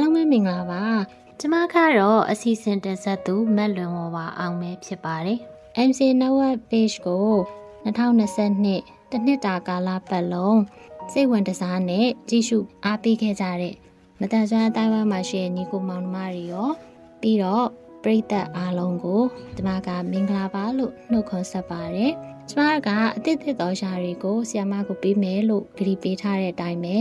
အားလုံးပဲမင်္ဂလာပါကျမကတော့အစီအစဉ်တင်ဆက်သူမက်လွန်ဝပါအောင်ပဲဖြစ်ပါတယ် MC Network Page ကို2022တနှစ်တာကာလပတ်လုံးစိတ်ဝင်တစားနဲ့ကြည့်ရှုအားပေးခဲ့ကြတဲ့မတန်ဆွမ်းတိုင်းဝမ်မှာရှိတဲ့ညီကိုမောင်နှမတွေရောပြီးတော့ပရိသတ်အားလုံးကိုကျမကမင်္ဂလာပါလို့နှုတ်ခွန်းဆက်ပါတယ်ကျမကအသစ်သစ်သောရှာတွေကိုဆီယမကိုပေးမယ်လို့ဂရီပေးထားတဲ့အတိုင်းပဲ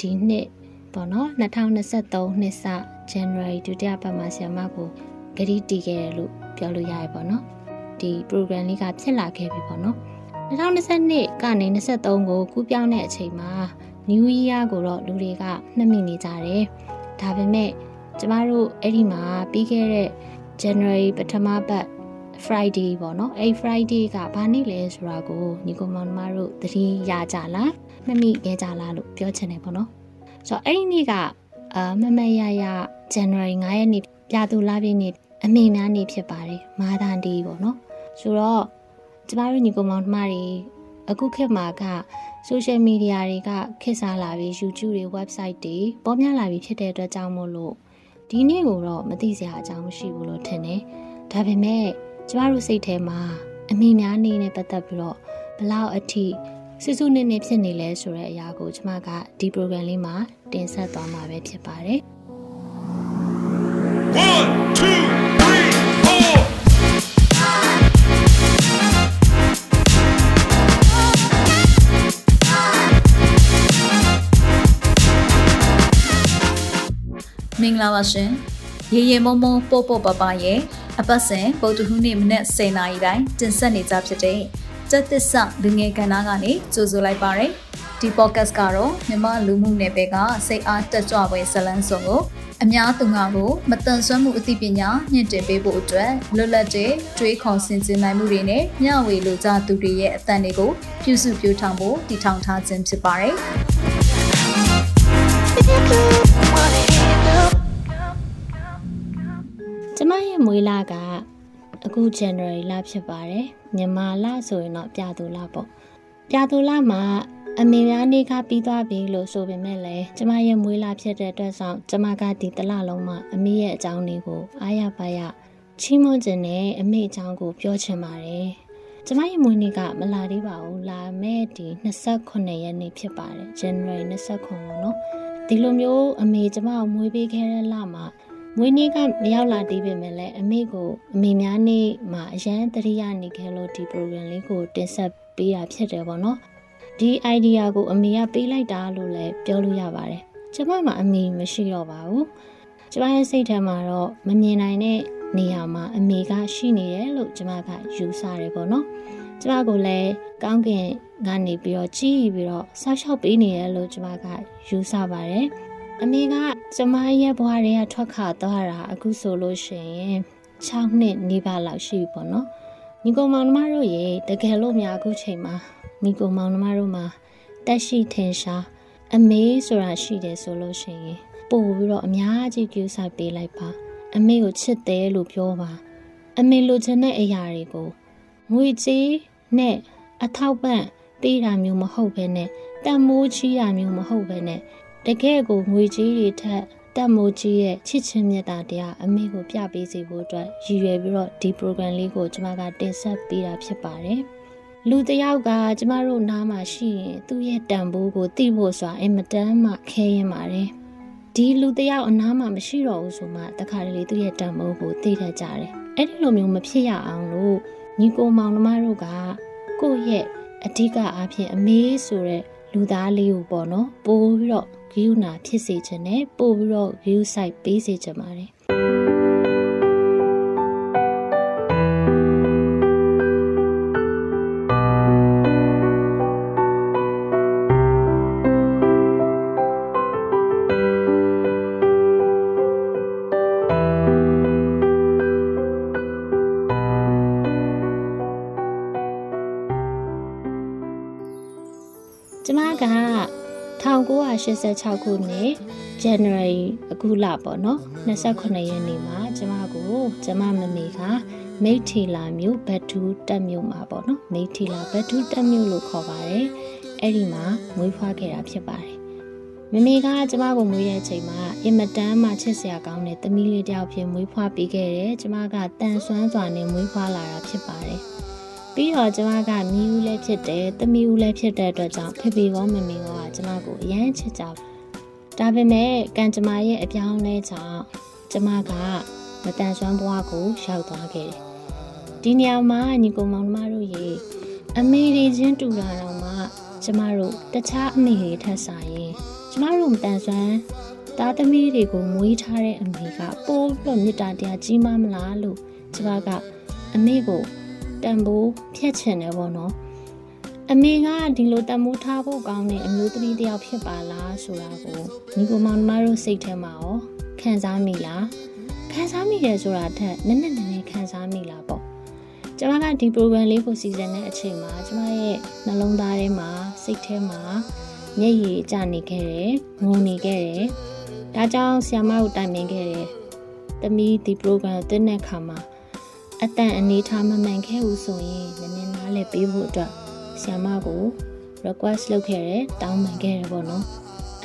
ဒီနှစ် ပေါ့နော်2023နှစ်စ January ဒုတိယပတ်မှာဆီယမကိုဂရီတီးခဲ့တယ်လို့ပြောလို့ရရပေါ့နော်ဒီ program လေးကဖြစ်လာခဲ့ပြီပေါ့နော်2022ကနေ23ကိုကူးပြောင်းတဲ့အချိန်မှာ New Year ကိုတော့လူတွေကနှမိနေကြတယ်ဒါပေမဲ့ကျမတို့အဲ့ဒီမှာပြီးခဲ့တဲ့ January ပထမပတ် Friday ပေါ့နော်အဲ့ Friday ကဘာနေ့လဲဆိုတာကိုညီကောင်မောင်မတို့သတိရကြလားမမိခဲ့ကြလားလို့ပြောချင်တယ်ပေါ့နော် ဆိုတော့အဲ့ဒီနေ့ကအာမမရရ January 9ရက်နေ့ပြသူလပြည့်နေ့အမေများနေ့ဖြစ်ပါတယ်မာသန်ဒီပေါ့နော်ဆိုတော့ကျမတို့ညီကောင်မောင်နှမတွေအခုခေတ်မှာက social media တွေကခေတ်စားလာပြီး YouTube တွေ website တွေပေါ်များလာပြီးဖြစ်တဲ့အတွက်ကြောင့်မို့လို့ဒီနေ့ကိုတော့မသိစရာအကြောင်းမရှိဘူးလို့ထင်တယ်ဒါပေမဲ့ကျမတို့စိတ်ထဲမှာအမိများနေနဲ့ပတ်သက်ပြီးတော့ဘလောက်အထိ စူးစူးနစ်နစ်ဖြစ်နေလဲဆိုတဲ့အရာကိုကျမကဒီ program လေးမှာတင်ဆက်သွားမှာပဲဖြစ်ပါတယ် One, two, three, four. မင်္ဂလာပါရှင်ရေရေမုံမုံပို့ပို့ပပရဲ့အပတ်စဉ်ပုတ်တခုနေ့မနေ့10နာရီတိုင်းတင်ဆက်နေကြဖြစ်တဲ့ စက်သစ္စာလူငယ်ကဏ္ဍကနေကြိုဆိုလိုက်ပါရယ်ဒီ podcast ကတော့မြမလူမှုနယ်ပယ်ကစိတ်အားတက်ကြွပွဲဇလန်းစုံကိုအများသူငါကိုမတန်ဆွမ်းမှုအသိပညာမြင့်တင်ပေးဖို့အတွက်လွတ်လပ်တဲ့တွေးခေါ်ဆင်ခြင်နိုင်မှုတွေနဲ့မျှဝေလိုကြသူတွေရဲ့အသံတွေကိုပြုစုပြောင်းထောင်ဖို့တည်ထောင်ထားခြင်းဖြစ်ပါတယ်။ကျမရဲ့မွေးလကအခု January လဖြစ်ပါတယ် မြန်မာလဆိုရင်တော့ပြသူလပေါ့ပြသူလမှာအမေများနေခါပြီးသွားပြီလို့ဆိုပေမဲ့လည်းကျမရဲ့မွေးလဖြစ်တဲ့အတွက်ဆောင်ကျမကဒီတစ်လလုံးမှာအမေရဲ့အကြောင်းလေးကိုအားရပါရချီးမွမ်းခြင်းနဲ့အမေအကြောင်းကိုပြောချင်ပါတယ်ကျမရဲ့မွေးနေ့ကမလာသေးပါဘူးလာမဲ့ဒီ28ရက်နေ့ဖြစ်ပါတယ် January 29ပေါ့နော်ဒီလိုမျိုးအမေကျမကိုမွေးပေးခဲ့တဲ့လမှာ မွေးနေ့ကမရောက်လာသေးပေမဲ့လည်းအမေကိုအမေများနေ့မှာအရန်တရိယာနေခဲ့လို့ဒီ program လေးကိုတင်ဆက်ပေးတာဖြစ်တယ်ပေါ့နော်ဒီ idea ကိုအမေကပေးလိုက်တာလို့လည်းပြောလို့ရပါတယ်ကျမမှာအမေမရှိတော့ပါဘူးကျမရဲ့စိတ်ထဲမှာတော့မမြင်နိုင်တဲ့နေရာမှာအမေကရှိနေတယ်လို့ကျမကယူဆတယ်ပေါ့နော်ကျမကိုလည်းကောင်းကင်ကနေပြီးတော့ကြည်ပြီးတော့ဆောက်ရှောက်ပေးနေတယ်လို့ကျမကယူဆပါတယ် အမေကကျမရဲ့ဘဝတွေကထွက်ခါသွားတာအခုဆိုလို့ရှိရင်6နှစ်နေပါလောက်ရှိပြီပေါ့နော်ညီကောင်မောင်နှမတို့ရေတကယ်လို့များအခုချိန်မှာညီကောင်မောင်နှမတို့မှာတက်ရှိထင်ရှားအမေဆိုတာရှိတယ်ဆိုလို့ရှိရင်ပို့ပြီးတော့အများကြီးကြိုးစားပေးလိုက်ပါအမေကိုချစ်တယ်လို့ပြောပါအမေလိုချင်တဲ့အရာတွေကိုငွေကြေးနဲ့အထောက်ပံ့ပေးတာမျိုးမဟုတ်ဘဲနဲ့တန်မိုးချီးတာမျိုးမဟုတ်ဘဲနဲ့ တကယ်ကိုငွေကြေးတွေထက်တက်မိုးကြီးရဲ့ချစ်ချင်းမြတ်တာတရားအမေကိုပြပေးစီဖို့အတွက်ရည်ရွယ်ပြီးတော့ဒီ program လေးကိုကျွန်မကတင်ဆက်ပေးတာဖြစ်ပါတယ်။လူတစ်ယောက်ကကျမတို့နားမှာရှိရင်သူ့ရဲ့တန်ဖိုးကိုသိဖို့ဆိုတာအင်မတန်မှခဲရင်ပါတယ်။ဒီလူတစ်ယောက်အနားမှာမရှိတော့ဘူးဆိုမှတခါတလေသူ့ရဲ့တန်ဖိုးကိုသိတတ်ကြတယ်။အဲ့ဒီလိုမျိုးမဖြစ်ရအောင်လို့ညီကိုမောင်နှမတို့ကကိုယ့်ရဲ့အဓိကအားဖြင့်အမေဆိုတဲ့လူသားလေးကိုပေါ့နော်ပို့ပြီးတော့ ဂယူနာဖြစ်စေခြင်းနဲ့ပို့ပြီးတော့ view site ပေးစေချင်ပါတယ် 1986ခုနှစ် January အခုလပေါ့နော်28ရက်နေ့မှာကျမကိုကျမမမေကမိထီလာမြို့ဘတ်တူတက်မြို့မှာပေါ့နော်မိထီလာဘတ်တူတက်မြို့လို့ခေါ်ပါတယ်အဲ့ဒီမှာမွေးဖွားခဲ့တာဖြစ်ပါတယ်မမေကကျမကိုမွေးတဲ့အချိန်မှာအင်မတန်မှချစ်စရာကောင်းတဲ့သမီးလေးတစ်ယောက်ဖြစ်မွေးဖွားပေးခဲ့တယ်ကျမကတန်ဆွမ်းစွာနဲ့မွေးဖွားလာတာဖြစ်ပါတယ် ပြီးတော့ကျမကမြီးဦးလည်းဖြစ်တယ်သမီးဦးလည်းဖြစ်တဲ့အတွက်ကြောင့်ဖေဖေကောမမေကောကကျမကိုအရန်ချစ်ကြဒါပေမဲ့ကံကျမရဲ့အပြောင်းလဲကြောင့်ကျမကမတန်ဆွမ်းဘဝကိုရောက်သွားခဲ့တယ်ဒီနေရာမှာညီကိုမောင်နှမတို့ရေအမေတွေချင်းတူတာတော့မှကျမတို့တခြားအမေတွေထက်ဆိုင်ရင်ကျမတို့မတန်ဆွမ်းသားသမီးတွေကိုမွေးထားတဲ့အမေကပိုးပြီးမေတ္တာတရားကြီးမားမလားလို့ကျမကအမေကို တန်ဖိုးဖြတ်ချင်တယ်ပေါ့နော်အမေကဒီလိုတန်ဖိုးထားဖို့ကောင်းတဲ့အမျိုးသမီးတစ်ယောက်ဖြစ်ပါလားဆိုတာကိုညီကိုမောင်နှမတို့စိတ်ထဲမှာရောခံစားမိလားခံစားမိတယ်ဆိုတာထက်နည်းနည်းနည်းနည်းခံစားမိလားပေါ့ကျမကဒီ program လေးကိုစီစဉ်တဲ့အချိန်မှာကျမရဲ့နှလုံးသားထဲမှာစိတ်ထဲမှာမျက်ရည်ကျနေခဲ့တယ်ငုံနေခဲ့တယ်ဒါကြောင့်ဆ iam မကိုတိုင်ပင်ခဲ့တယ်တမီးဒီ program ကိုတင်တဲ့အခါမှာ အတန်အနေထားမမှန်ခဲ့ဘူးဆိုရင်နည်းနည်းနားလည်ပေးဖို့အတွက်ဆ iam မကို request လုပ်ခဲ့တယ်တောင်းပန်ခဲ့တယ်ပေါ့နော်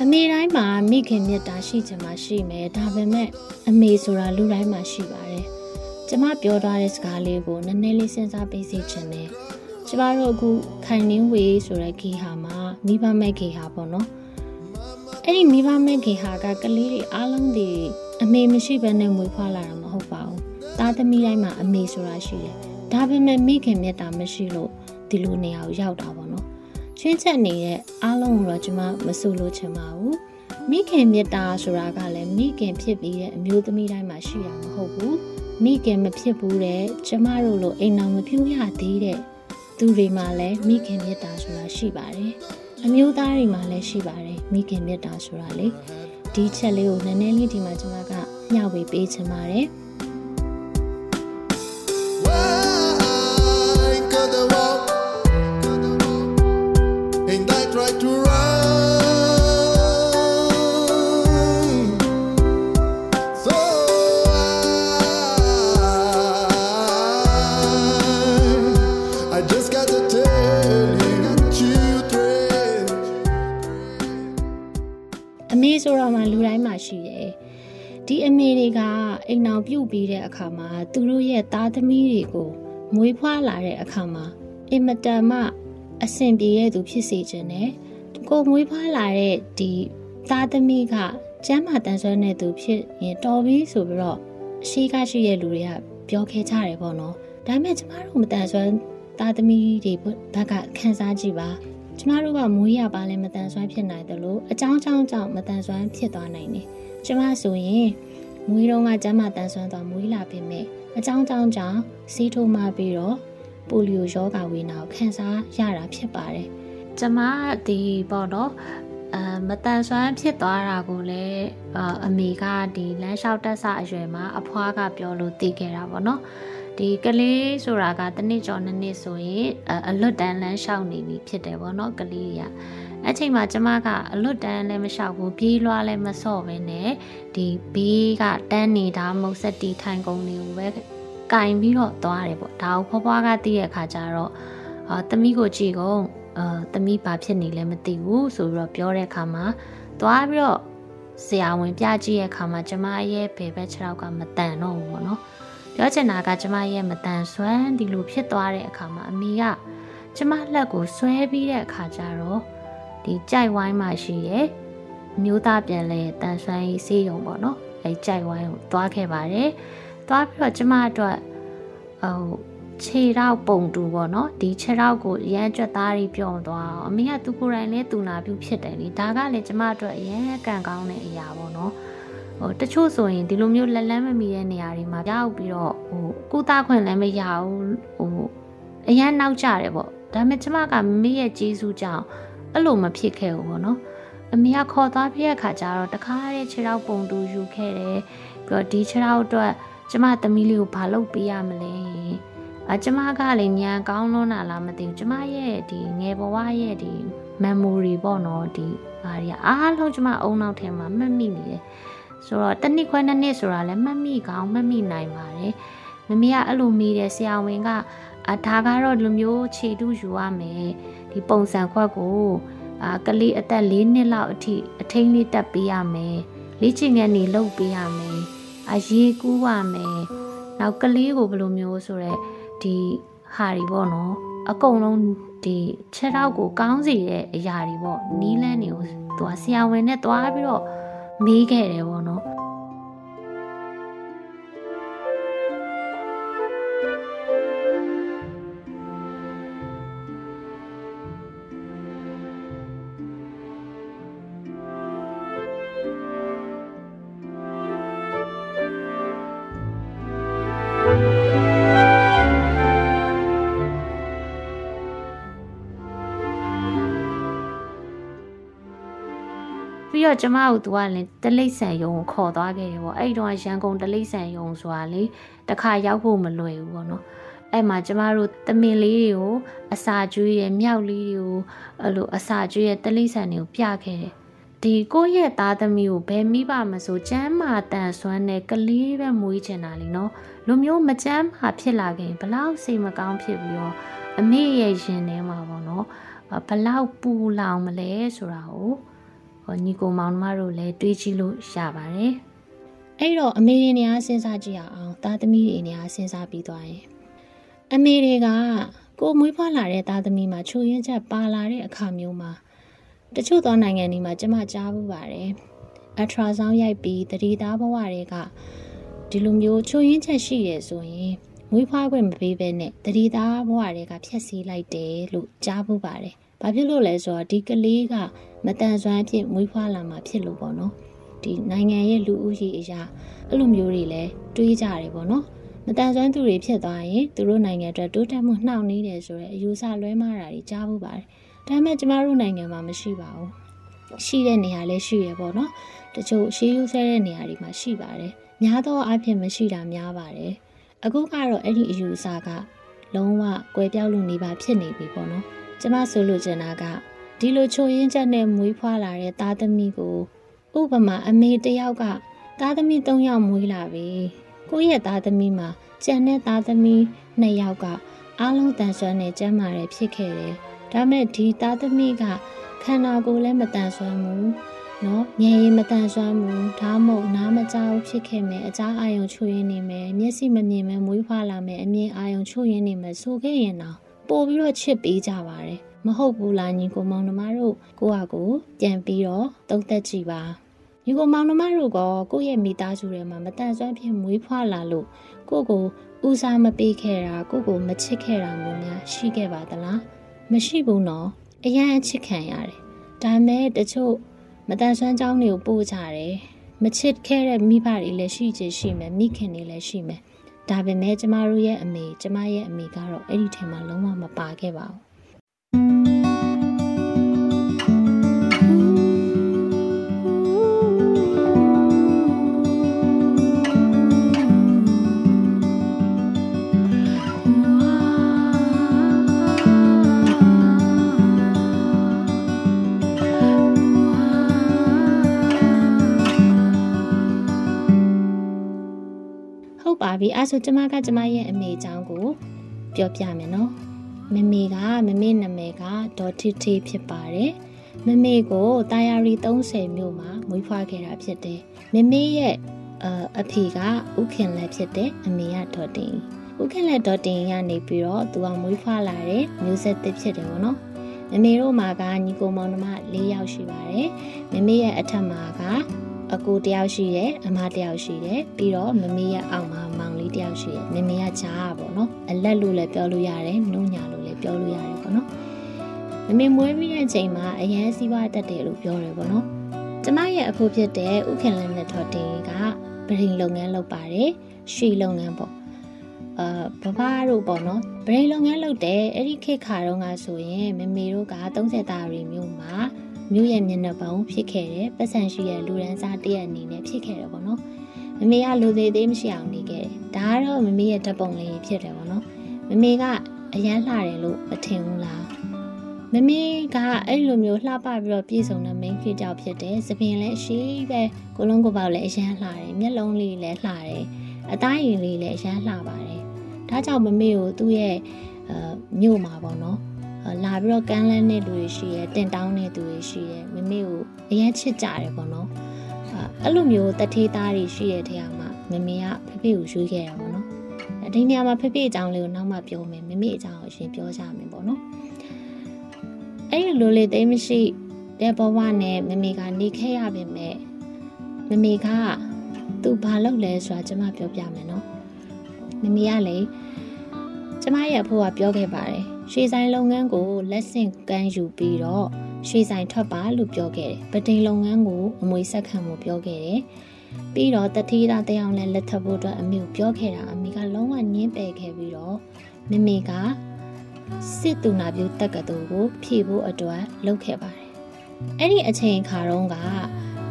အမေတိုင်းမှာမိခင်မြတ်တာရှိချင်မှရှိမယ်ဒါပေမဲ့အမေဆိုတာလူတိုင်းမှာရှိပါတယ်ကျမပြောထားတဲ့စကားလေးကိုနည်းနည်းလေးစဉ်းစားပေးစေချင်တယ်ကျမတို့အခုခိုင်နှင်းဝေဆိုတဲ့ဂီဟာမှာမိဘမဲ့ဂီဟာပေါ့နော်အဲ့ဒီမိဘမဲ့ဂီဟာကကလေးတွေအားလုံးဒီအမေမရှိဘဲနဲ့မွေးဖွားလာတာမဟုတ်ပါဘူး သားသမီးတိုင်းမှာအမေဆိုတာရှိတယ်ဒါပေမဲ့မိခင်မြတ်တာမရှိလို့ဒီလိုနေရာကိုရောက်တာပေါ့နော်ချင်းချက်နေတဲ့အားလုံးကိုတော့ကျမမဆိုလို့ချင်ပါဘူးမိခင်မြတ်တာဆိုတာကလည်းမိခင်ဖြစ်ပြီးတဲ့အမျိုးသမီးတိုင်းမှာရှိတာမဟုတ်ဘူးမိခင်မဖြစ်ဘူးတဲ့ကျမတို့လိုအိမ်အောင်မပြူရသေးတဲ့သူတွေမှာလည်းမိခင်မြတ်တာဆိုတာရှိပါတယ်အမျိုးသားတွေမှာလည်းရှိပါတယ်မိခင်မြတ်တာဆိုတာလေဒီချက်လေးကိုနည်းနည်းလေးဒီမှာကျမကမျှဝေပေးချင်ပါတယ် ပြုတ်ပြီးတဲ့အခါမှာသူတို့ရဲ့သားသမီးတွေကိုမွေးဖွားလာတဲ့အခါမှာအင်မတန်မှအဆင်ပြေတဲ့သူဖြစ်စေခြင်းနဲ့ကိုမွေးဖွားလာတဲ့ဒီသားသမီးကကျမ်းမာတန်ဆွမ်းတဲ့သူဖြစ်ရင်တော်ပြီဆိုပြီးတော့အရှိကရှိတဲ့လူတွေကပြောခဲ့ကြတယ်ပေါ့နော်ဒါပေမဲ့ကျမတို့မတန်ဆွမ်းသားသမီးတွေဘက်ကခန်းစားကြည့်ပါကျမတို့ကမွေးရပါလဲမတန်ဆွမ်းဖြစ်နိုင်တယ်လို့အကြောင်းကြောင်းကြောင့်မတန်ဆွမ်းဖြစ်သွားနိုင်တယ်။ကျမဆိုရင် မွေးတော့ကကျမတန်ဆွမ်းသွားမွေးလာပြီမဲ့အကြောင်းကြောင်းကြောင့်စီးထိုးမှပြီးတော့ပိုလီယိုရောဂါဝေနာကိုခံစားရတာဖြစ်ပါတယ်။ကျမဒီပေါ့နော်အမတန်ဆွမ်းဖြစ်သွားတာကိုလည်းအမေကဒီလမ်းလျှောက်တက်ဆအရွယ်မှာအဖွားကပြောလို့သိခဲ့တာပေါ့နော်။ဒီကလေးဆိုတာကတစ်နှစ်ကျော်နှစ်နှစ်ဆိုရင်အလွတ်တန်းလမ်းလျှောက်နေပြီဖြစ်တယ်ပေါ့နော်ကလေးတွေက အဲ့ချိန်မှာကျမကအလွတ်တန်းလည်းမလျှောက်ဘူးပြေးလွှားလည်းမဆော့ပဲနဲ့ဒီဘေးကတန်းနေတာမုတ်ဆက်တီထိုင်ကုန်တွေကိုပဲကင်ပြီးတော့သွားတယ်ပေါ့ဒါကိုဖွားဖွားကသိတဲ့အခါကျတော့အာသမီးကိုကြည့်ကုန်အာသမီးဘာဖြစ်နေလဲမသိဘူးဆိုပြီးတော့ပြောတဲ့အခါမှာသွားပြီးတော့ဆရာဝန်ပြကြည့်ရဲ့အခါမှာကျမရဲ့ဘယ်ဘက်ခြေထောက်ကမတန်တော့ဘူးပေါ့နော်ပြောချင်တာကကျမရဲ့မတန်ဆွမ်းဒီလိုဖြစ်သွားတဲ့အခါမှာအမေကကျမလက်ကိုဆွဲပြီးတဲ့အခါကျတော့ ဒီကြိုက်ဝိုင်းမှရှိရဲ့မျိုးသားပြန်လဲတန်ဆွမ်းရေးဆေးရုံပေါ့နော်အဲကြိုက်ဝိုင်းကိုသွားခဲ့ပါတယ်သွားပြီးတော့ကျမအတွက်ဟိုခြေထောက်ပုံတူပေါ့နော်ဒီခြေထောက်ကိုရမ်းကြွက်သားတွေပြုံသွားအောင်အမေကသူကိုယ်တိုင်လဲတူနာပြုဖြစ်တယ်လေဒါကလည်းကျမအတွက်အရန်ကန်ကောင်းတဲ့အရာပေါ့နော်ဟိုတချို့ဆိုရင်ဒီလိုမျိုးလက်လန်းမမီတဲ့နေရာတွေမှာရောက်ပြီးတော့ဟိုကုသခွင့်လည်းမရဘူးဟိုအရန်နောက်ကြတယ်ပေါ့ဒါပေမဲ့ကျမကမမေရဲ့ကျေးဇူးကြောင့် အဲ့လိုမဖြစ်ခဲ့ဘူးပေါ့နော်အမေကခေါ်သွားပြတဲ့အခါကျတော့တခါတည်းခြေထောက်ပုံတူယူခဲ့တယ်ပြီးတော့ဒီခြေထောက်အတွက်ကျမသမီးလေးကိုဘာလုပ်ပေးရမလဲအကျမကလည်းညံကောင်းလွန်းတာလားမသိဘူးကျမရဲ့ဒီငယ်ဘဝရဲ့ဒီ memory ပေါ့နော်ဒီဘာတွေအားလုံးကျမအုံနောက်ထဲမှာမှတ်မိနေတယ်ဆိုတော့တစ်နှစ်ခွဲနှစ်နှစ်ဆိုတာလည်းမှတ်မိကောင်းမှတ်မိနိုင်ပါတယ်မမေကအဲ့လိုမိတယ်ဆရာဝန်ကအဒါကတော့လူမျိုးခြေတုယူရမယ် ဒီပုံစံခွက်ကိုအာကလေးအသက်၄နှစ်လောက်အထိအထိန်လေးတက်ပေးရမယ်လေ့ကျင့်ခန်းတွေလုပ်ပေးရမယ်အရေးကူးရမယ်နောက်ကလေးကိုဘယ်လိုမျိုးဆိုတော့ဒီဟာတွေပေါ့နော်အကုန်လုံးဒီခြေထောက်ကိုကောင်းစေတဲ့အရာတွေပေါ့နီးလန်းတွေကိုသူကဆရာဝန်နဲ့တွားပြီးတော့မေးခဲ့တယ်ပေါ့နော် တော့ကျမတို့သူကလည်းတလိမ့်ဆန်ယုံကိုခေါ်သွားခဲ့တယ်ပေါ့အဲ့ဒီတော့ရန်ကုန်တလိမ့်ဆန်ယုံဆိုတာလေတခါရောက်ဖို့မလွယ်ဘူးပေါ့နော်အဲ့မှာကျမတို့တမင်လေးတွေကိုအစာကျွေးရဲ့မြောက်လေးတွေကိုအဲ့လိုအစာကျွေးရဲ့တလိမ့်ဆန်တွေကိုပြခဲ့တယ်ဒီကိုယ့်ရဲ့သားသမီးကိုဘယ်မိပါမဆိုကျမ်းမာတန်ဆွမ်းတဲ့ကလေးပဲမွေးချင်တာလीနော်လူမျိုးမကျမ်းမာဖြစ်လာခင်ဘလောက်စိတ်မကောင်းဖြစ်ပြီးတော့အမေရဲ့ရင်ထဲမှာပေါ့နော်ဘလောက်ပူလောင်မလဲဆိုတာကို ဟောညီကိုမောင်နှမတို့လည်းတွေးကြည့်လို့ရပါတယ်။အဲ့တော့အမေတွေနေရာစဉ်းစားကြည့်အောင်သားသမီးတွေနေရာစဉ်းစားပြီးသွားရင်အမေတွေကကိုမွေးဖွားလာတဲ့သားသမီးမှာချိုရင်းချက်ပါလာတဲ့အခါမျိုးမှာတချို့သောနိုင်ငံတွေမှာကျမကြားဘူးပါတယ်။အထရာဆောင်းရိုက်ပြီးတတိသားဘဝတွေကဒီလိုမျိုးချိုရင်းချက်ရှိရဆိုရင်မွေးဖွားခွင့်မပေးဘဲနဲ့တတိသားဘဝတွေကဖျက်ဆီးလိုက်တယ်လို့ကြားဘူးပါတယ်။ ဘာဖြစ်လို့လဲဆိုတော့ဒီကလေးကမတန်ဆွမ်းဖြစ်မွေးဖွားလာမှာဖြစ်လို့ပေါ့နော်ဒီနိုင်ငံရဲ့လူဦးရေအရာအဲ့လိုမျိုးတွေလည်းတွေးကြတယ်ပေါ့နော်မတန်ဆွမ်းသူတွေဖြစ်သွားရင်သူတို့နိုင်ငံအတွက်တိုးတက်မှုနှောင့်နှေးတယ်ဆိုတော့အယူဆလွဲမှားတာတွေကြားဖို့ပါတယ်ဒါပေမဲ့ကျမတို့နိုင်ငံမှာမရှိပါဘူးရှိတဲ့နေရာလည်းရှိရပေါ့နော်တချို့ရှေးယူဆဲတဲ့နေရာတွေမှာရှိပါတယ်များသောအားဖြင့်မရှိတာများပါတယ်အခုကတော့အဲ့ဒီအယူအဆကလုံးဝကွဲပြောက်လို့နေပါဖြစ်နေပြီပေါ့နော် ကျမဆိုလိုချင်တာကဒီလိုချိုရင်းချက်နဲ့မွေးဖွားလာတဲ့သားသမီးကိုဥပမာအမေတယောက်ကသားသမီး၃ယောက်မွေးလာပြီကိုယ့်ရဲ့သားသမီးမှာကျန်တဲ့သားသမီး၂ယောက်ကအားလုံးတန်ဆွမ်းနဲ့ကျန်းမာတယ်ဖြစ်ခဲ့တယ်ဒါမဲ့ဒီသားသမီးကခန္ဓာကိုယ်လည်းမတန်ဆွမ်းဘူးနော်ဉာဏ်ရည်မတန်ဆွမ်းဘူးဒါမှမဟုတ်နားမကြောက်ဖြစ်ခဲ့မယ်အကြားအာယုံချိုးရင်းနေမယ်မျက်စိမမြင်မဲမွေးဖွားလာမယ်အမြင်အာယုံချိုးရင်းနေမယ်ဆိုခဲ့ရင်တော့ ပို့ပြီးတော့ချစ်ပေးကြပါတယ်မဟုတ်ဘူးလားညီကိုမောင်နှမတို့ကိုယ့်ဟာကိုပြန်ပြီးတော့သုံးသက်ကြည့်ပါညီကိုမောင်နှမတို့ကကိုယ့်ရဲ့မိသားစုထဲမှာမတန်ဆွမ်းဖြစ်မွေးဖွားလာလို့ကိုယ့်ကိုဦးစားမပေးခဲ့တာကိုယ့်ကိုမချစ်ခဲ့တာမျိုးများရှိခဲ့ပါသလားမရှိဘူးနော်အရန်အချစ်ခံရတယ်ဒါမဲ့တချို့မတန်ဆွမ်းကြောင်းတွေကိုပို့ကြတယ်မချစ်ခဲ့တဲ့မိဘတွေလည်းရှိချင်ရှိမယ်မိခင်တွေလည်းရှိမယ် ဒါပေမဲ့ကျမတို့ရဲ့အမေကျမရဲ့အမေကတော့အဲ့ဒီထဲမှာလုံးဝမပါခဲ့ပါဘူး ဟုတ်ပါပြီအဲဆိုကျမကကျမရဲ့အမေအကြောင်းကိုပြောပြမယ်နော်မမေကမမေနာမည်ကဒေါ်တီတီဖြစ်ပါတယ်မမေကိုတာယာရီ30မြို့မှာမွေးဖွားခဲ့တာဖြစ်တယ်မမေရဲ့အဖေကဥခင်လက်ဖြစ်တယ်အမေကဒေါ်တင်ဥခင်လက်ဒေါ်တင်ရနေပြီးတော့သူကမွေးဖွားလာတဲ့မျိုးဆက်သစ်ဖြစ်တယ်ပေါ့နော်မမေတို့မှာကညီကိုမောင်နှမ၄ယောက်ရှိပါတယ်မမေရဲ့အထက်မှာက အကူတယောက်ရှိတယ်အမတယောက်ရှိတယ်ပြီးတော့မမေရဲ့အောက်မှာမောင်လေးတယောက်ရှိတယ်မမေကဂျားပေါ့နော်အလက်လို့လည်းပြောလို့ရတယ်နှုံညာလို့လည်းပြောလို့ရတယ်ပေါ့နော်မမေမွေးပြီးတဲ့အချိန်မှာအရန်စီးပွားတက်တယ်လို့ပြောတယ်ပေါ့နော်ကျမရဲ့အဖိုးဖြစ်တဲ့ဥခင်လန်းနဲ့ထော်တင်ကပရင်လုပ်ငန်းလုပ်ပါတယ်ရွှေလုပ်ငန်းပေါ့အာဘဘတို့ပေါ့နော်ပရိလုပ်ငန်းလုပ်တယ်အဲ့ဒီခေတ်ခါတုန်းကဆိုရင်မမေတို့က30တာရီမျိုးမှာ မြို့ရဲ့မျက်နှာပေါင်းဖြစ်ခဲ့တယ်ပတ်စံရှိရဲ့လူရန်စားတရက်အနေနဲ့ဖြစ်ခဲ့တယ်ပေါ့နော်မမေကလူသေးသေးမရှိအောင်နေခဲ့တယ်ဒါကတော့မမေရဲ့ဓာတ်ပုံလေးဖြစ်တယ်ပေါ့နော်မမေကအရန်လှတယ်လို့မထင်ဘူးလားမမေကအဲ့လိုမျိုးလှပပြီးတော့ပြည်စုံတဲ့ main ဖြစ်ကြောက်ဖြစ်တယ်သပင်လည်းအရှိပဲကိုလုံးကိုပေါက်လည်းအရန်လှတယ်မျက်လုံးလေးလည်းလှတယ်အသားရည်လေးလည်းအရန်လှပါတယ်ဒါကြောင့်မမေကိုသူ့ရဲ့အဲမြို့မှာပေါ့နော် လာပြီးတော့ကမ်းလှမ်းတဲ့လူတွေရှိရဲတင်တောင်းတဲ့သူတွေရှိရဲမမေကိုအရင်ချစ်ကြတယ်ပေါ့နော်အဲ့လိုမျိုးတထေးသားတွေရှိတဲ့ထဲမှာမမေကဖေဖေကိုရွေးခဲ့တာပေါ့နော်ဒီနေရာမှာဖေဖေအကြောင်းလေးကိုနောက်မှပြောမယ်မမေအကြောင်းကိုအရင်ပြောကြမယ်ပေါ့နော်အဲ့ဒီလိုလေးတိတ်မရှိတဲ့ဘဝနဲ့မမေကနေခဲ့ရပါမယ်မမေကသူဘာလုပ်လဲဆိုတာကျွန်မပြောပြမယ်နော်မမေကလေကျမရဲ့အဖိုးကပြောခဲ့ပါတယ် ရွှေဆိုင်လုပ်ငန်းကိုလက်ဆင့်ကမ်းယူပြီးတော့ရွှေဆိုင်ထွက်ပါလို့ပြောခဲ့တယ်ပတိန်လုပ်ငန်းကိုအမွေဆက်ခံဖို့ပြောခဲ့တယ်ပြီးတော့တတိယတယောက်နဲ့လက်ထပ်ဖို့အတွက်အမေကိုပြောခဲ့တာအမေကလုံးဝညင်းပယ်ခဲ့ပြီးတော့မမေကစစ်တူနာပြုတက်ကတူကို ဖြည့်ဖို့အတွက်လုပ်ခဲ့ပါတယ်အဲ့ဒီအချိန်ခါတုန်းက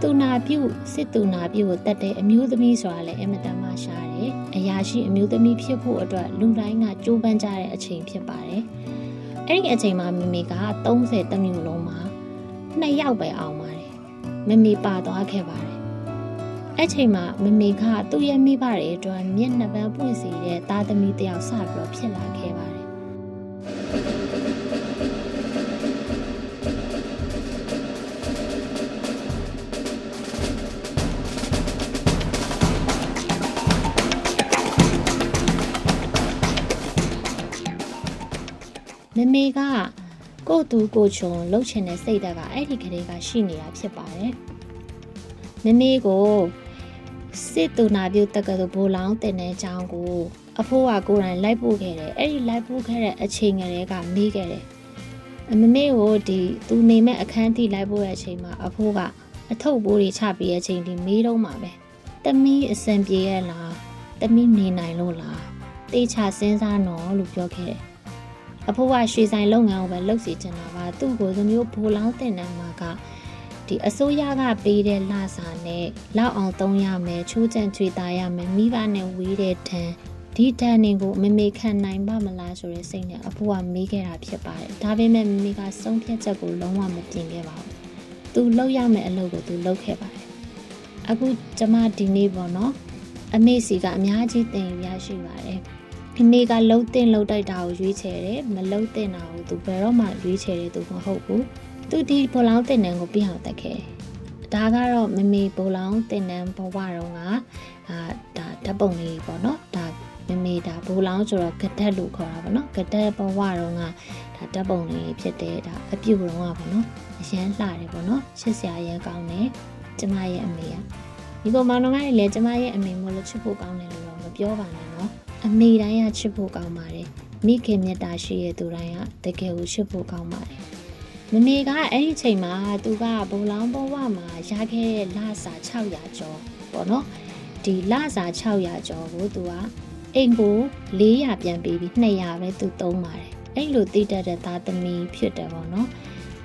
တူနာပြုစစ်တူနာပြုကိုတက်တဲ့အမျိုးသမီးဆိုတာလည်းအမတန်မှရှားတယ်။အရာရှိအမျိုးသမီးဖြစ်ဖို့အတွက်လူတိုင်းကကြိုးပမ်းကြတဲ့အချိန်ဖြစ်ပါတယ်။ အဲ့ဒီအချိန်မှာမမေက30တမျိုးလုံးမှာနှစ်ယောက်ပဲအောင်ပါတယ်။မမေပါသွားခဲ့ပါတယ်။အဲ့ချိန်မှာမမေကသူ့ရဲ့မိဘတွေအတွက်မျက်နှာပန်းပွင့်စီတဲ့သားသမီးတယောက်စပြီးတော့ဖြစ်လာခဲ့ ကိုတူကိုချုံလှုပ်ချင်တဲ့စိတ်ဓာတ်ကအဲ့ဒီကလေးကရှိနေတာဖြစ်ပါတယ်။မမေကိုစစ်တူနာပြုတ်တက္ကသိုလ်ဘိုလောင်းတင်တဲ့အကြောင်းကိုအဖိုးကကိုယ်တိုင်လိုက်ပို့ခဲ့တယ်။အဲ့ဒီလိုက်ပို့ခဲ့တဲ့အချိန်ကလေးကမေးခဲ့တယ်။မမေကိုဒီသူနေမဲ့အခန်းထိလိုက်ပို့တဲ့အချိန်မှာအဖိုးကအထုပ်ပိုးတွေချပြီးတဲ့အချိန်ဒီမေးတော့မှာပဲ။တမီးအစံပြေရဲ့လား။တမီးနေနိုင်လို့လား။တေချာစဉ်းစားနော်လို့ပြောခဲ့တယ် အဖိုးကရွှေဆိုင်လုပ်ငန်းကိုပဲလုပ်စီချင်တာပါသူ့ကိုသမျိုးဘိုလောင်းတင်တဲ့မှာကဒီအစိုးရကပေးတဲ့လစာနဲ့လောက်အောင်သုံးရမယ်ချိုးချံချွေတာရမယ်မိဘနဲ့ဝေးတဲ့တန်းဒီတန်းတွေကိုမမေခံနိုင်ပါမလားဆိုတဲ့စိတ်နဲ့အဖိုးကမေးခဲ့တာဖြစ်ပါတယ်ဒါပေမဲ့မမေကဆုံးဖြတ်ချက်ကိုလုံးဝမပြင်ခဲ့ပါဘူးသူလုပ်ရမယ့်အလုပ်ကိုသူလုပ်ခဲ့ပါတယ်အခုကျမဒီနေ့ပေါ့နော်အမေစီကအများကြီးသင်ရရှိပါတယ် အမေကလှုပ်တင်လှုပ်တိုက်တာကိုရွေးချယ်တယ်မလှုပ်တင်တာကိုသူဘယ်တော့မှရွေးချယ်တဲ့သူမဟုတ်ဘူးသူဒီဘလောင်းတင်နန်းကိုပြအောင်တက်ခဲ့ဒါကတော့မမေဘလောင်းတင်နန်းဘဝတော့ကအာဒါဓာတ်ပုံလေးပေါ့နော်ဒါမမေဒါဘလောင်းဆိုတော့ဂဒက်လို့ခေါ်တာပေါ့နော်ဂဒက်ဘဝတော့ကဒါဓာတ်ပုံလေးဖြစ်တယ်ဒါအပြုတ်တော့ကပေါ့နော်အရန်လှတယ်ပေါ့နော်ချစ်စရာရန်ကောင်းတယ်ကျမရဲ့အမေကဒီကောင်မောင်နှမတွေလည်းကျမရဲ့အမေမို့လို့ချစ်ဖို့ကောင်းတယ်လို့တော့မပြောပါနဲ့နော် အမေတိုင်းကချစ်ဖို့ကောင်းပါတယ်မိခင်မြတ်တာရှိရဲ့သူတိုင်းကတကယ်ကိုချစ်ဖို့ကောင်းပါတယ်မမေကအဲ့ဒီချိန်မှာသူကဘုံလောင်းဘဝမှာရခဲ့တဲ့လစာ600ကျော်ပေါ့နော်ဒီလစာ600ကျော်ကိုသူကအိမ်ကို400ပြန်ပေးပြီး200ပဲသူသုံးပါတယ်အဲ့လိုတိတက်တဲ့သားသမီးဖြစ်တယ်ပေါ့နော်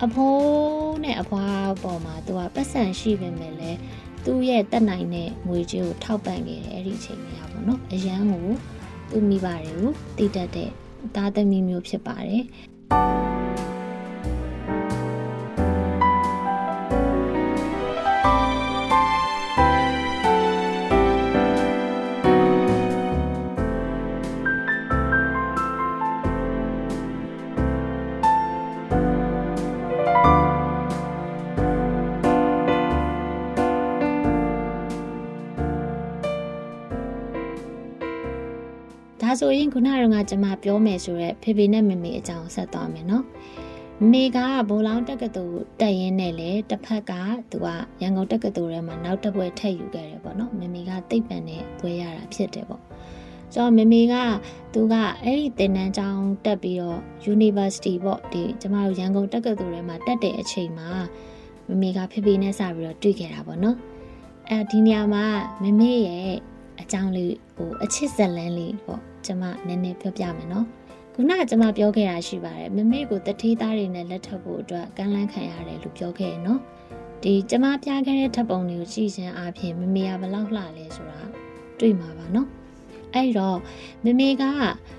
အဖိုးနဲ့အဖွားပေါ်မှာသူကပတ်စံရှိပေမဲ့လည်းသူ့ရဲ့တက်နိုင်တဲ့ငွေကြေးကိုထောက်ပံ့ခဲ့တယ်အဲ့ဒီအချိန်မှာပေါ့နော်အရန်ကို သူမိဘတွေကိုတည်တတ်တဲ့သားသမီးမျိုးဖြစ်ပါတယ် ဆိုရင်ခုနကကကျွန်မပြောမယ်ဆိုရက်ဖေဖေနဲ့မမေအကြောင်းဆက်သွားမယ်နော်မေကဘိုလောင်းတက္ကသိုလ်တက်ရင်းနဲ့လေတစ်ဖက်ကသူကရန်ကုန်တက္ကသိုလ်ထဲမှာနောက်တစ်ပွဲထပ်ယူခဲ့တယ်ပေါ့နော်မမေကသိပ္ပံနဲ့ပွဲရတာဖြစ်တယ်ပေါ့ဆိုတော့မမေကသူကအဲ့ဒီသင်တန်းကျောင်းတက်ပြီးတော့ University ပေါ့ဒီကျမတို့ရန်ကုန်တက္ကသိုလ်ထဲမှာတက်တဲ့အချိန်မှာမမေကဖေဖေနဲ့စပြီးတော့တွေ့ခဲ့တာပေါ့နော်အဲဒီနေရာမှာမမေရဲ့အကြောင်းလေးဟိုအချစ်ဇလန်းလေးပေါ့ ကျမနည်းနည်းပြောပြမယ်နော်ခုနကကျမပြောခဲ့တာရှိပါတယ်မမေကိုတထေးသားတွေနဲ့လက်ထပ်ဖို့အတွက်ကမ်းလှမ်းခံရတယ်လို့ပြောခဲ့ရနော်ဒီကျမပြခဲ့တဲ့ထပ်ပုံတွေကိုကြည့်ခြင်းအပြင်မမေကဘလောက်လှလဲဆိုတာတွေ့မှာပါနော်အဲ့တော့မမေက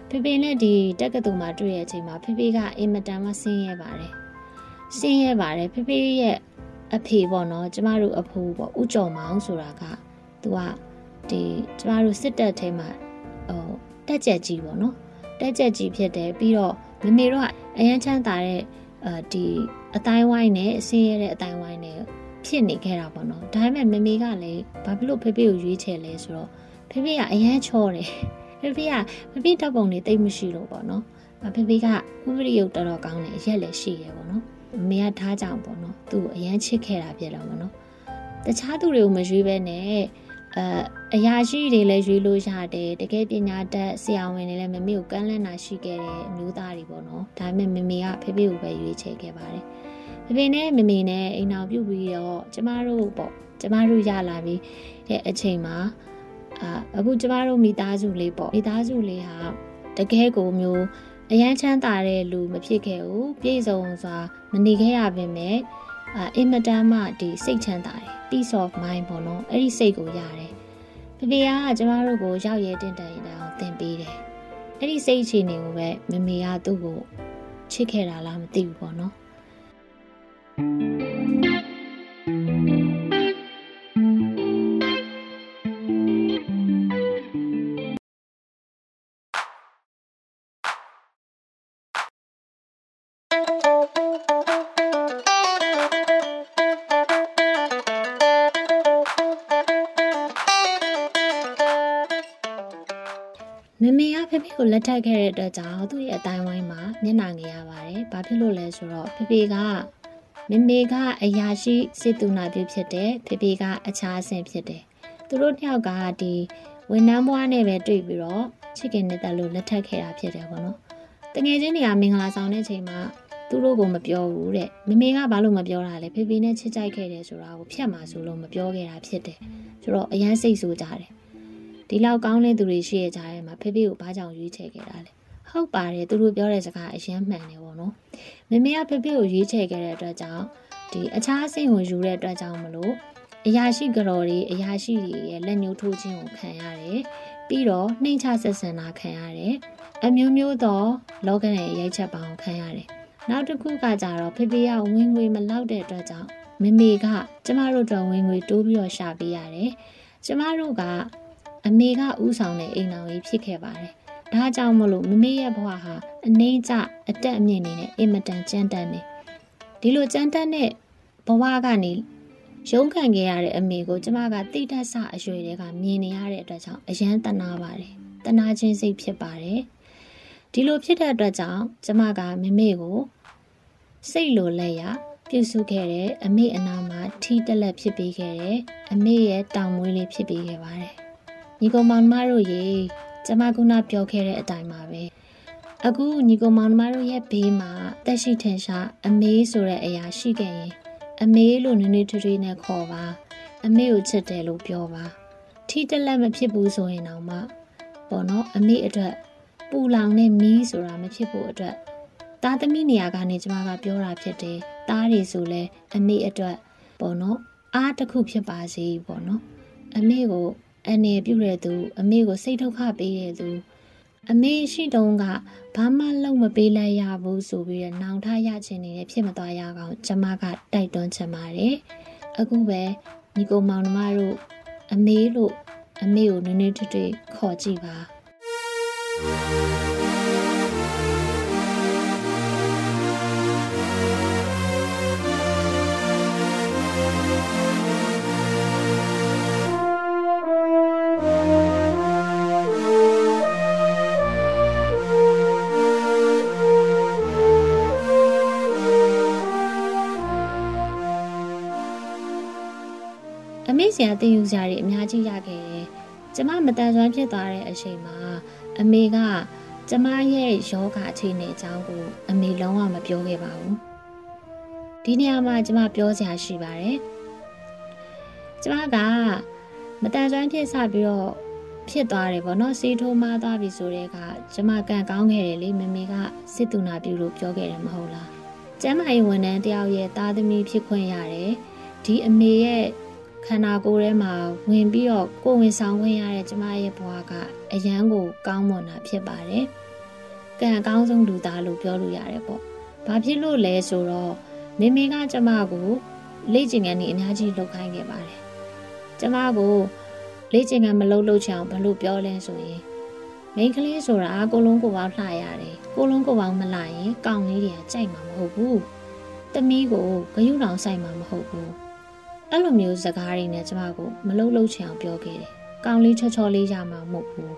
ဖေဖေနဲ့ဒီတက်ကတူမှာတွေ့ရတဲ့အချိန်မှာဖေဖေကအင်မတန်မှဆင်းရဲပါတယ်ဆင်းရဲပါတယ်ဖေဖေရဲ့အဖေပေါ့နော်ကျမတို့အဖိုးပေါ့ဥကြော်မောင်ဆိုတာကသူကဒီကျမတို့စစ်တပ်ထဲမှာဟို တက်ကြက်ကြီးပေါ့နော်တက်ကြက်ကြီးဖြစ်တယ်ပြီးတော့မမေတို့ကအရန်ချမ်းသာတဲ့အာဒီအတိုင်းဝိုင်းနဲ့အစင်းရဲတဲ့အတိုင်းဝိုင်းနဲ့ဖြစ်နေခဲ့တာပေါ့နော်ဒါပေမဲ့မမေကလည်းဘာဖြစ်လို့ဖေဖေကိုရွေးချယ်လဲဆိုတော့ဖေဖေကအရန်ချောတယ်ဖေဖေကဖေဖေတပ်ပုံတွေတိတ်မရှိလို့ပေါ့နော်ဖေဖေကဥပဒေရုပ်တော်တော်ကောင်းတယ်ရက်လည်းရှိရပေါ့နော်မမေကထားကြအောင်ပေါ့နော်သူ့ကိုအရန်ချစ်ခဲ့တာဖြစ်တော့ပေါ့နော်တခြားသူတွေကိုမရွေးဘဲနဲ့ အဲအရာရှိတွေလည်းရွေးလို့ရတယ်တကယ်ပညာတတ်ဆရာဝန်တွေလည်းမမေကိုကမ်းလှမ်းတာရှိခဲ့တဲ့အမျိုးသားတွေပေါ့နော်ဒါပေမဲ့မမေကဖေဖေကိုပဲရွေးချယ်ခဲ့ပါတယ်ဖေဖေနဲ့မမေနဲ့အိမ်အောင်ပြုတ်ပြီးတော့ကျမတို့ပေါ့ကျမတို့ရလာပြီးတဲ့အချိန်မှာအာအခုကျမတို့မိသားစုလေးပေါ့မိသားစုလေးဟာတကယ်ကိုမျိုးအရန်ချမ်းသာတဲ့လူမဖြစ်ခဲ့ဘူးပြည့်စုံစွာမနေခဲ့ရပါနဲ့ အာအင်မတန်မှဒီစိတ်ချမ်းသာတယ် peace of mind ပေါ့နော်အဲ့ဒီစိတ်ကိုရတယ်ဖေဖေကကျမတို့ကိုရောက်ရဲတင့်တယ်ရအောင်သင်ပေးတယ်အဲ့ဒီစိတ်အခြေအနေကိုပဲမမေကသူ့ကိုချစ်ခဲ့တာလားမသိဘူးပေါ့နော် ကဖေဖေကိုလက်ထပ်ခဲ့တဲ့အတွက်ကြောင့်သူ့ရဲ့အတိုင်းဝိုင်းမှာမျက်နှာငယ်ရပါတယ်။ဘာဖြစ်လို့လဲဆိုတော့ဖေဖေကမမေကအရာရှိစစ်သူနာပြုဖြစ်တယ်ဖေဖေကအခြားအဆင့်ဖြစ်တယ်။သူတို့တယောက်ကဒီဝန်နှန်းဘွားနဲ့ပဲတွေ့ပြီးတော့ချစ်ခင်နေတဲ့လို့လက်ထပ်ခဲ့တာဖြစ်တယ်ပေါ့နော်။တငယ်ချင်းတွေကမင်္ဂလာဆောင်တဲ့ချိန်မှာသူတို့ကိုမပြောဘူးတဲ့။မမေကဘာလို့မပြောတာလဲဖေဖေနဲ့ချစ်ကြိုက်ခဲ့တယ်ဆိုတာကိုဖြတ်မှာဆိုလို့မပြောခဲ့တာဖြစ်တယ်။ဆိုတော့အရန်စိတ်ဆိုးကြတယ်။ ဒီလောက်ကောင်းတဲ့သူတွေရှိရကြရဲမှာဖေဖေကိုဘာကြောင့်ရွေးချယ်ခဲ့တာလဲဟုတ်ပါတယ်သူတို့ပြောတဲ့စကားအရင်မှန်တယ်ပေါ့နော်မမေကဖေဖေကိုရွေးချယ်ခဲ့တဲ့အတွက်ကြောင့်ဒီအခြားအဆင့်ကိုယူတဲ့အတွက်ကြောင့်မလို့အရာရှိကြော်တွေအရာရှိတွေရဲ့လက်ညှိုးထိုးခြင်းကိုခံရတယ်ပြီးတော့နှိမ့်ချဆက်ဆံတာခံရတယ်အမျိုးမျိုးသောလောကရဲ့ရိုက်ချက်ပေါင်းခံရတယ်နောက်တစ်ခုကကြတော့ဖေဖေကဝင်ငွေမလောက်တဲ့အတွက်ကြောင့်မမေကကျမတို့တော့ဝင်ငွေတိုးပြီးတော့ရှာပေးရတယ်ကျမတို့က အမေကဥဆောင်တဲ့အိမ်တော်ကြီးဖြစ်ခဲ့ပါတယ်။ဒါကြောင့်မလို့မမေရဲ့ဘဝဟာအနေကျအတက်အမြင့်နေနဲ့အင်မတန်ကြမ်းတမ်းနေ။ဒီလိုကြမ်းတမ်းတဲ့ဘဝကနေရုန်းကန်ခဲ့ရတဲ့အမေကိုကျမကတိတ်တက်ဆအရွယ်တွေကမြင်နေရတဲ့အတွက်ကြောင့်အယမ်းတနာပါတယ်။တနာချင်းစိတ်ဖြစ်ပါတယ်။ဒီလိုဖြစ်တဲ့အတွက်ကြောင့်ကျမကမမေကိုစိတ်လိုလက်ရပြုစုခဲ့တယ်အမေအနာမှာထီးတက်လက်ဖြစ်ပေးခဲ့တယ်အမေရဲ့တောင်မွေးလေးဖြစ်ပေးခဲ့ပါတယ်။ ညီကောင်မောင်နှမတို့ရေကျမကုနာပြောခဲ့တဲ့အတိုင်းပါပဲအခုညီကောင်မောင်နှမတို့ရဲ့ဘေးမှာတက်ရှိထင်ရှားအမေဆိုတဲ့အရာရှိခဲ့ရင်အမေလို့နွေးနွေးထွေးထွေးနဲ့ခေါ်ပါအမေကိုချစ်တယ်လို့ပြောပါထီတက်လက်မဖြစ်ဘူးဆိုရင်တော့မှပေါ့နော်အမေအတွက်ပူလောင်တဲ့မီးဆိုတာမဖြစ်ဖို့အတွက်တားသမီးနေရာကနေကျမကပြောတာဖြစ်တယ်တားတွေဆိုလဲအမေအတွက်ပေါ့နော်အားတစ်ခုဖြစ်ပါစေပေါ့နော်အမေကို အနေပြုတဲ့သူ အမေကိုစိတ်ဒုက္ခပေးတဲ့သူအမေရှိတုန်းကဘာမှလုံးမပေးလိုက်ရဘူးဆိုပြီးတော့နောင်ထရချင်နေတယ်ဖြစ်မသွားရအောင်ကျမကတိုက်တွန်းချင်ပါတယ်အခုပဲညီကိုမောင်နှမတို့အမေလို့အမေကိုနည်းနည်းထွေးထွေးခေါ်ကြည့်ပါအမေ ဆရာတင်ယူစရာတွေအများကြီးရခဲ့တယ်။ကျမမတန်ဆွမ်းဖြစ်သွားတဲ့အချိန်မှာအမေကကျမရဲ့ယောဂအခြေအနေအကြောင်းကိုအမေလုံးဝမပြောခဲ့ပါဘူး။ဒီနေရာမှာကျမပြောစရာရှိပါတယ်။ကျမကမတန်ဆွမ်းဖြစ်စပြီးတော့ဖြစ်သွားတယ်ပေါ့နော်စီးထိုးမသွားပြီဆိုတဲ့အခါကျမကန်ကောင်းခဲ့တယ်လေမမေကစစ်တူနာပြုလို့ပြောခဲ့တယ်မဟုတ်လား။ကျမရဲ့ဝန်ထမ်းတယောက်ရဲ့သားသမီးဖြစ်ခွင့်ရတယ်။ဒီအမေရဲ့ ခန္ဓာကိုယ်ထဲမှာဝင်ပြီးတော့ကိုယ်ဝင်ဆောင်ခွင့်ရတဲ့ကျမရဲ့ဘဝကအယမ်းကိုကောင်းမွန်တာဖြစ်ပါတယ်။ကံအကောင်းဆုံးလူသားလို့ပြောလို့ရတယ်ပေါ့။ဘာဖြစ်လို့လဲဆိုတော့မေမေကကျမကိုလေ့ကျင့်ခန်းနေအများကြီးလုပ်ခိုင်းခဲ့ပါတယ်။ကျမကိုလေ့ကျင့်ခန်းမလုပ်လို့ချင်အောင်ဘယ်လိုပြောလဲဆိုရင်မိန်းကလေးဆိုတာကိုလုံးကိုပေါင်းလှရတယ်ကိုလုံးကိုပေါင်းမလှရင်ကောင်းလေးတွေကကြိုက်မှာမဟုတ်ဘူးတမီးကိုဂယုတောင်ဆိုင်မှာမဟုတ်ဘူး အဲ့လိုမျိုးစကားတွေနဲ့ကျမကိုမလုံးလုံးချင်အောင်ပြောခဲ့တယ်ကောင်းလေးချောချောလေးရမှာမဟုတ်ဘူး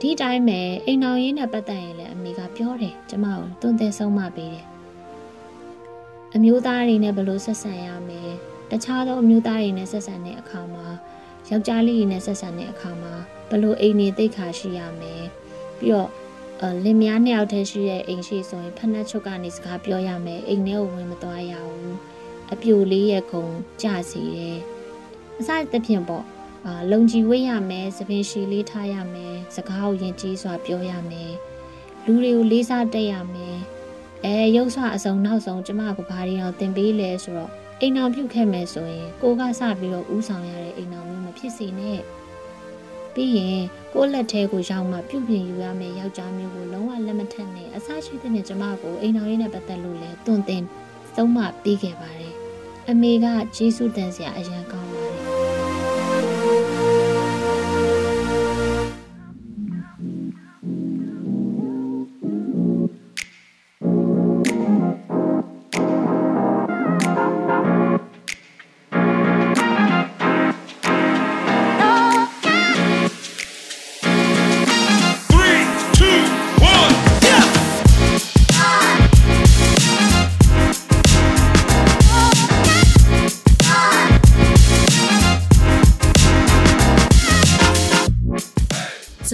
ဒီတိုင်းပဲအိမ်တော်ရေးနဲ့ပတ်သက်ရင်လည်းအမေကပြောတယ်ကျမကိုတွန်းတဲ့ဆုံးမပေးတယ်အမျိုးသားတွေနဲ့ဘယ်လိုဆက်ဆံရမလဲတခြားသောအမျိုးသားတွေနဲ့ဆက်ဆံတဲ့အခါမှာယောက်ျားလေးတွေနဲ့ဆက်ဆံတဲ့အခါမှာဘယ်လိုအိမ်နေသိခါရှိရမလဲပြီးတော့အလင်မယားနှစ်ယောက်တည်းရှိတဲ့အိမ်ရှိဆိုရင်ဖက်နှက်ချုပ်ကနေစကားပြောရမယ်အိမ်ထဲကိုဝင်မသွားရဘူး အပြိုလေးရဲ့ခုံကြစီတယ်အစသဖြင့်ပေါ့အာလုံကြီးဝေးရမယ်သပင်ရှည်လေးထားရမယ်စကားကိုယဉ်ကျေးစွာပြောရမယ်လူတွေကိုလေးစားတက်ရမယ်အဲရုပ်ဆွအစုံနောက်ဆုံးကျမကဘာတွေအောင်သင်ပေးလဲဆိုတော့အိမ်အောင်ပြုတ်ခဲ့မယ်ဆိုရင်ကိုကစပြီးတော့ဥဆောင်ရတဲ့အိမ်အောင်မျိုးမဖြစ်စေနဲ့ပြီးရင်ကိုယ့်လက်ထဲကိုရောက်မှပြုတ်ပြင်ယူရမယ်ယောက်ျားမျိုးကိုလုံးဝလက်မထက်နဲ့အဆရှိတဲ့ကျမကိုအိမ်အောင်ရေးနဲ့ပတ်သက်လို့လဲတွင်တင်သုံးမပြီးခဲ့ပါတယ် အမေကဂျေစုတန်စရာအရန်ကောင်းပါ